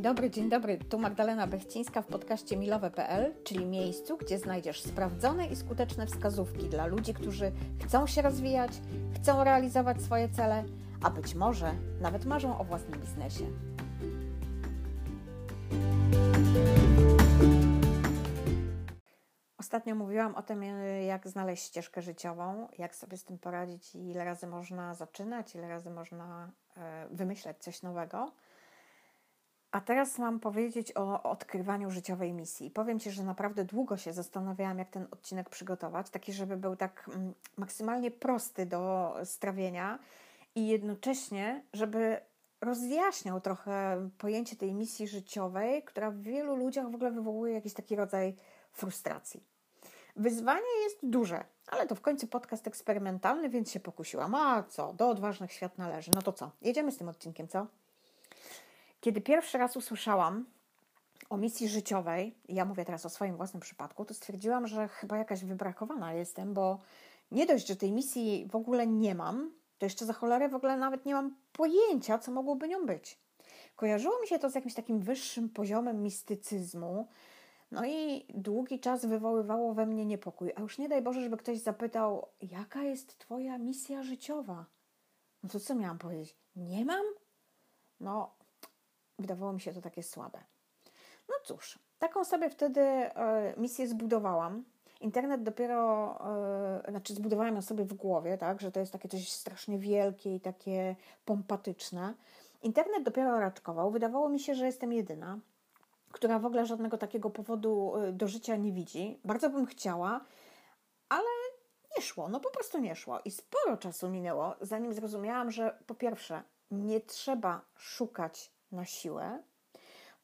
Dobry, dzień dobry. Tu Magdalena Bechcińska w podcaście milowe.pl, czyli miejscu, gdzie znajdziesz sprawdzone i skuteczne wskazówki dla ludzi, którzy chcą się rozwijać, chcą realizować swoje cele, a być może nawet marzą o własnym biznesie. Ostatnio mówiłam o tym, jak znaleźć ścieżkę życiową, jak sobie z tym poradzić ile razy można zaczynać, ile razy można e, wymyślać coś nowego. A teraz mam powiedzieć o odkrywaniu życiowej misji. Powiem Ci, że naprawdę długo się zastanawiałam, jak ten odcinek przygotować, taki, żeby był tak mm, maksymalnie prosty do strawienia i jednocześnie, żeby rozjaśniał trochę pojęcie tej misji życiowej, która w wielu ludziach w ogóle wywołuje jakiś taki rodzaj frustracji. Wyzwanie jest duże, ale to w końcu podcast eksperymentalny, więc się pokusiłam. A co, do odważnych świat należy. No to co, jedziemy z tym odcinkiem, co? Kiedy pierwszy raz usłyszałam o misji życiowej, ja mówię teraz o swoim własnym przypadku, to stwierdziłam, że chyba jakaś wybrakowana jestem, bo nie dość, że tej misji w ogóle nie mam, to jeszcze za cholerę w ogóle nawet nie mam pojęcia, co mogłoby nią być. Kojarzyło mi się to z jakimś takim wyższym poziomem mistycyzmu, no i długi czas wywoływało we mnie niepokój. A już nie daj Boże, żeby ktoś zapytał, jaka jest Twoja misja życiowa? No to co miałam powiedzieć? Nie mam? No, wydawało mi się to takie słabe. No cóż, taką sobie wtedy e, misję zbudowałam. Internet dopiero, e, znaczy zbudowałam ją sobie w głowie, tak, że to jest takie coś strasznie wielkie i takie pompatyczne. Internet dopiero raczkował. Wydawało mi się, że jestem jedyna, która w ogóle żadnego takiego powodu e, do życia nie widzi. Bardzo bym chciała, ale nie szło, no po prostu nie szło. I sporo czasu minęło, zanim zrozumiałam, że po pierwsze, nie trzeba szukać na siłę,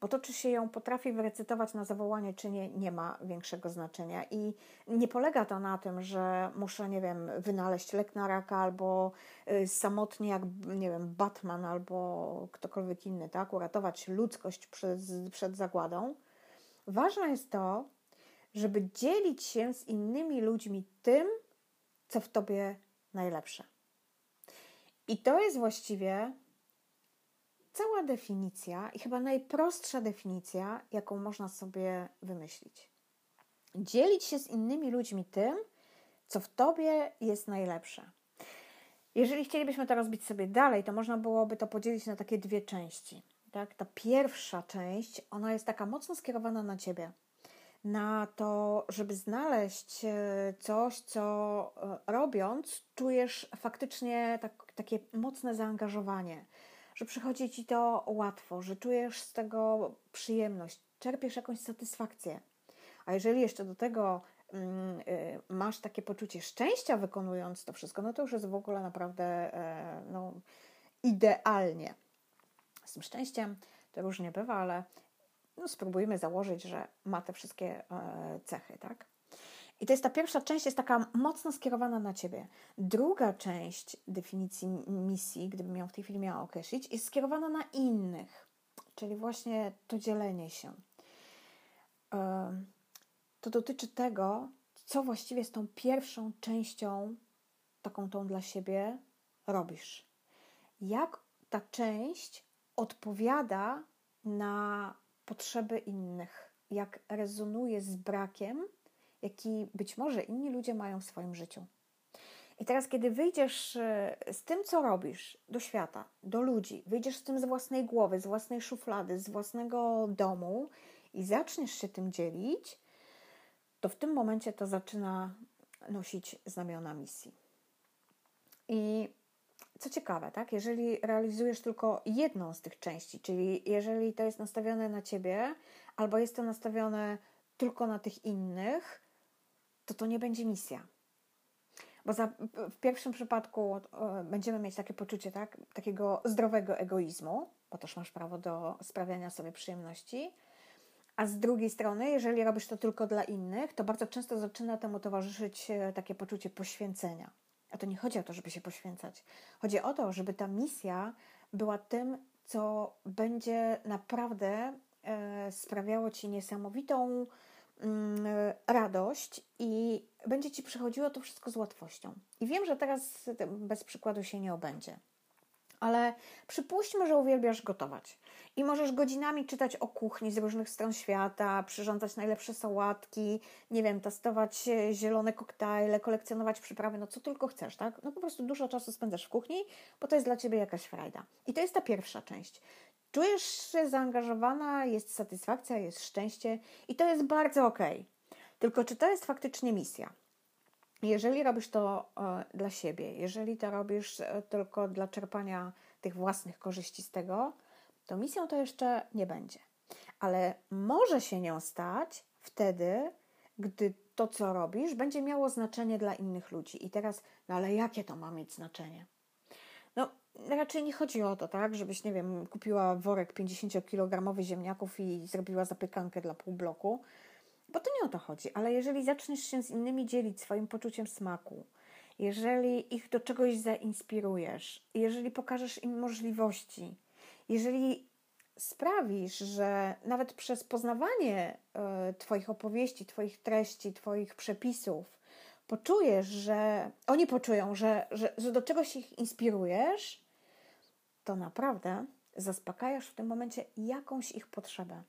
bo to, czy się ją potrafi wyrecytować na zawołanie, czy nie, nie ma większego znaczenia. I nie polega to na tym, że muszę, nie wiem, wynaleźć lek na raka, albo y, samotnie, jak, nie wiem, Batman, albo ktokolwiek inny, tak, uratować ludzkość przed, przed zagładą. Ważne jest to, żeby dzielić się z innymi ludźmi tym, co w tobie najlepsze. I to jest właściwie cała definicja i chyba najprostsza definicja, jaką można sobie wymyślić. Dzielić się z innymi ludźmi tym, co w tobie jest najlepsze. Jeżeli chcielibyśmy to rozbić sobie dalej, to można byłoby to podzielić na takie dwie części. Tak? Ta pierwsza część, ona jest taka mocno skierowana na ciebie. Na to, żeby znaleźć e, coś, co e, robiąc, czujesz faktycznie tak, takie mocne zaangażowanie, że przychodzi ci to łatwo, że czujesz z tego przyjemność, czerpiesz jakąś satysfakcję. A jeżeli jeszcze do tego mm, y, masz takie poczucie szczęścia wykonując to wszystko, no to już jest w ogóle naprawdę e, no, idealnie. Z tym szczęściem to różnie bywa, ale no, spróbujmy założyć, że ma te wszystkie e, cechy, tak? I to jest ta pierwsza część, jest taka mocno skierowana na ciebie. Druga część definicji misji, gdybym ją w tej chwili miała określić, jest skierowana na innych, czyli właśnie to dzielenie się. To dotyczy tego, co właściwie z tą pierwszą częścią, taką tą dla siebie, robisz. Jak ta część odpowiada na potrzeby innych, jak rezonuje z brakiem jaki być może inni ludzie mają w swoim życiu. I teraz, kiedy wyjdziesz e, z tym, co robisz, do świata, do ludzi, wyjdziesz z tym z własnej głowy, z własnej szuflady, z własnego domu i zaczniesz się tym dzielić, to w tym momencie to zaczyna nosić znamiona misji. I co ciekawe, tak? Jeżeli realizujesz tylko jedną z tych części, czyli jeżeli to jest nastawione na ciebie, albo jest to nastawione tylko na tych innych, to to nie będzie misja. Bo za, w pierwszym przypadku e, będziemy mieć takie poczucie tak, takiego zdrowego egoizmu, bo też masz prawo do sprawiania sobie przyjemności. A z drugiej strony, jeżeli robisz to tylko dla innych, to bardzo często zaczyna temu towarzyszyć e, takie poczucie poświęcenia. A to nie chodzi o to, żeby się poświęcać. Chodzi o to, żeby ta misja była tym, co będzie naprawdę e, sprawiało ci niesamowitą radość i będzie ci przychodziło to wszystko z łatwością. I wiem, że teraz bez przykładu się nie obędzie. Ale przypuśćmy, że uwielbiasz gotować i możesz godzinami czytać o kuchni z różnych stron świata, przyrządzać najlepsze sałatki, nie wiem, testować e, zielone koktajle, kolekcjonować przyprawy, no co tylko chcesz, tak? No po prostu dużo czasu spędzasz w kuchni, bo to jest dla Ciebie jakaś frajda. I to jest ta pierwsza część. Czujesz się zaangażowana, jest satysfakcja, jest szczęście i to jest bardzo. Okay. Tylko czy to jest faktycznie misja? Jeżeli robisz to e, dla siebie, jeżeli to robisz e, tylko dla czerpania tych własnych korzyści z tego, to misją to jeszcze nie będzie. Ale może się nią stać wtedy, gdy to, co robisz, będzie miało znaczenie dla innych ludzi. I teraz, no ale jakie to ma mieć znaczenie? No, raczej nie chodzi o to, tak, żebyś, nie wiem, kupiła worek 50-kilogramowy ziemniaków i zrobiła zapiekankę dla pół bloku, bo to nie o to chodzi. Ale jeżeli zaczniesz się z innymi dzielić swoim poczuciem smaku, jeżeli ich do czegoś zainspirujesz, jeżeli pokażesz im możliwości, jeżeli sprawisz, że nawet przez poznawanie y, Twoich opowieści, Twoich treści, Twoich przepisów, poczujesz, że oni poczują, że, że, że do czegoś ich inspirujesz, to naprawdę zaspokajasz w tym momencie jakąś ich potrzebę.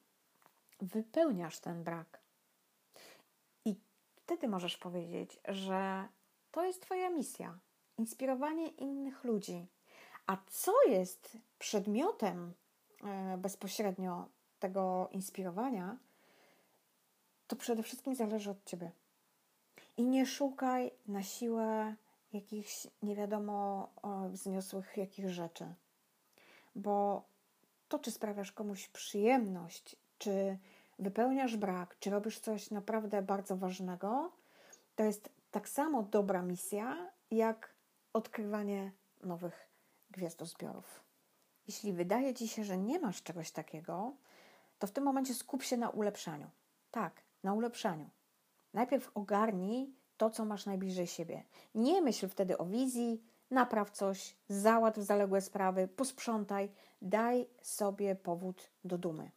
Wypełniasz ten brak. I wtedy możesz powiedzieć, że to jest Twoja misja inspirowanie innych ludzi. A co jest przedmiotem e, bezpośrednio tego inspirowania, to przede wszystkim zależy od Ciebie. I nie szukaj na siłę jakichś nie wiadomo wzniosłych jakich rzeczy. Bo to, czy sprawiasz komuś przyjemność, czy wypełniasz brak, czy robisz coś naprawdę bardzo ważnego, to jest tak samo dobra misja, jak odkrywanie nowych gwiazdozbiorów. Jeśli wydaje Ci się, że nie masz czegoś takiego, to w tym momencie skup się na ulepszaniu. Tak, na ulepszaniu. Najpierw ogarnij to, co masz najbliżej siebie. Nie myśl wtedy o wizji, napraw coś, załatw zaległe sprawy, posprzątaj, daj sobie powód do dumy.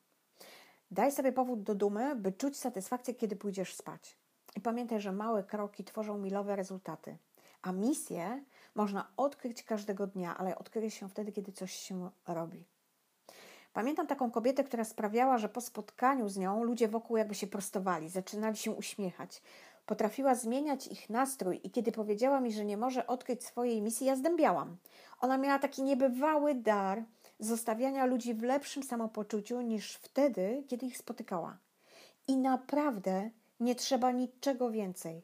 Daj sobie powód do dumy, by czuć satysfakcję, kiedy pójdziesz spać. I pamiętaj, że małe kroki tworzą milowe rezultaty. A misję można odkryć każdego dnia, ale odkryje się wtedy, kiedy coś się robi. Pamiętam taką kobietę, która sprawiała, że po spotkaniu z nią ludzie wokół jakby się prostowali, zaczynali się uśmiechać. Potrafiła zmieniać ich nastrój i kiedy powiedziała mi, że nie może odkryć swojej misji, ja zdębiałam. Ona miała taki niebywały dar zostawiania ludzi w lepszym samopoczuciu niż wtedy, kiedy ich spotykała. I naprawdę nie trzeba niczego więcej.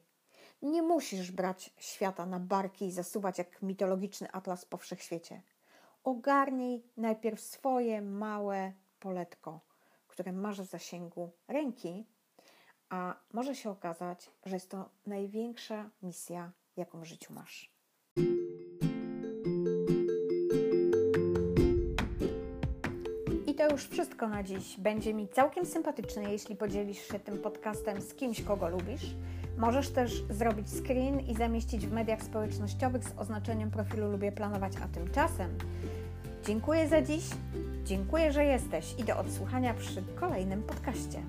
Nie musisz brać świata na barki i zasuwać jak mitologiczny atlas po wszechświecie. Ogarnij najpierw swoje małe poletko, które masz w zasięgu ręki, a może się okazać, że jest to największa misja, jaką w życiu masz. I to już wszystko na dziś. Będzie mi całkiem sympatyczne, jeśli podzielisz się tym podcastem z kimś, kogo lubisz. Możesz też zrobić screen i zamieścić w mediach społecznościowych z oznaczeniem profilu Lubię Planować, a tymczasem dziękuję za dziś, dziękuję, że jesteś i do odsłuchania przy kolejnym podcaście.